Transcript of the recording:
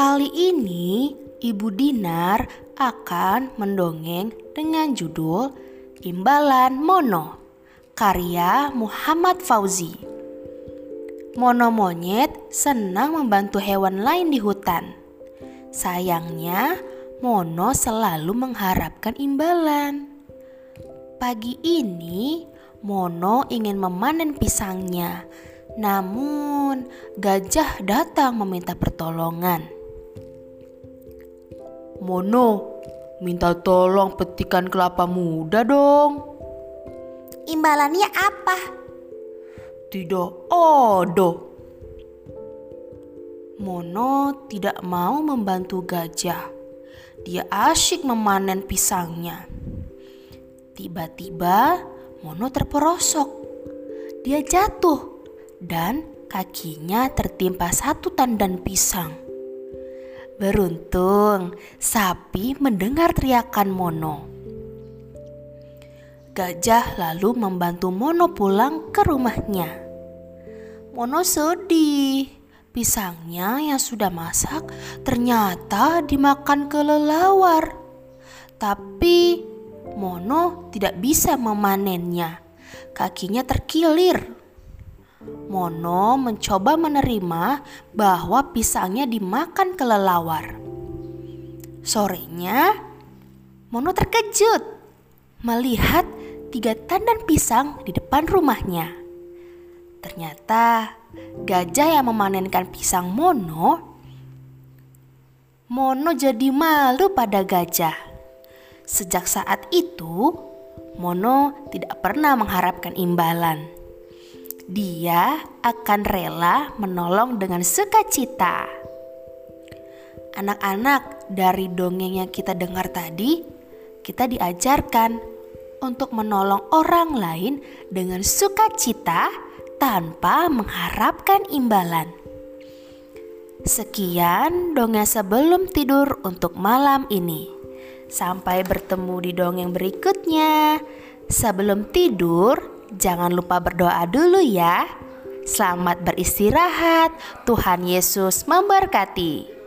Kali ini Ibu Dinar akan mendongeng dengan judul Imbalan Mono karya Muhammad Fauzi. Mono monyet senang membantu hewan lain di hutan. Sayangnya, Mono selalu mengharapkan imbalan. Pagi ini, Mono ingin memanen pisangnya, namun gajah datang meminta pertolongan. Mono, Minta tolong petikan kelapa muda dong. Imbalannya apa? Tidak ada. Mono tidak mau membantu gajah. Dia asyik memanen pisangnya. Tiba-tiba Mono terperosok. Dia jatuh dan kakinya tertimpa satu tandan pisang. Beruntung, sapi mendengar teriakan Mono. Gajah lalu membantu Mono pulang ke rumahnya. Mono sedih. Pisangnya yang sudah masak ternyata dimakan kelelawar. Tapi Mono tidak bisa memanennya. Kakinya terkilir Mono mencoba menerima bahwa pisangnya dimakan kelelawar. Sorenya, Mono terkejut melihat tiga tandan pisang di depan rumahnya. Ternyata gajah yang memanenkan pisang Mono. Mono jadi malu pada gajah. Sejak saat itu, Mono tidak pernah mengharapkan imbalan dia akan rela menolong dengan sukacita. Anak-anak, dari dongeng yang kita dengar tadi, kita diajarkan untuk menolong orang lain dengan sukacita tanpa mengharapkan imbalan. Sekian dongeng sebelum tidur untuk malam ini. Sampai bertemu di dongeng berikutnya. Sebelum tidur, Jangan lupa berdoa dulu ya. Selamat beristirahat. Tuhan Yesus memberkati.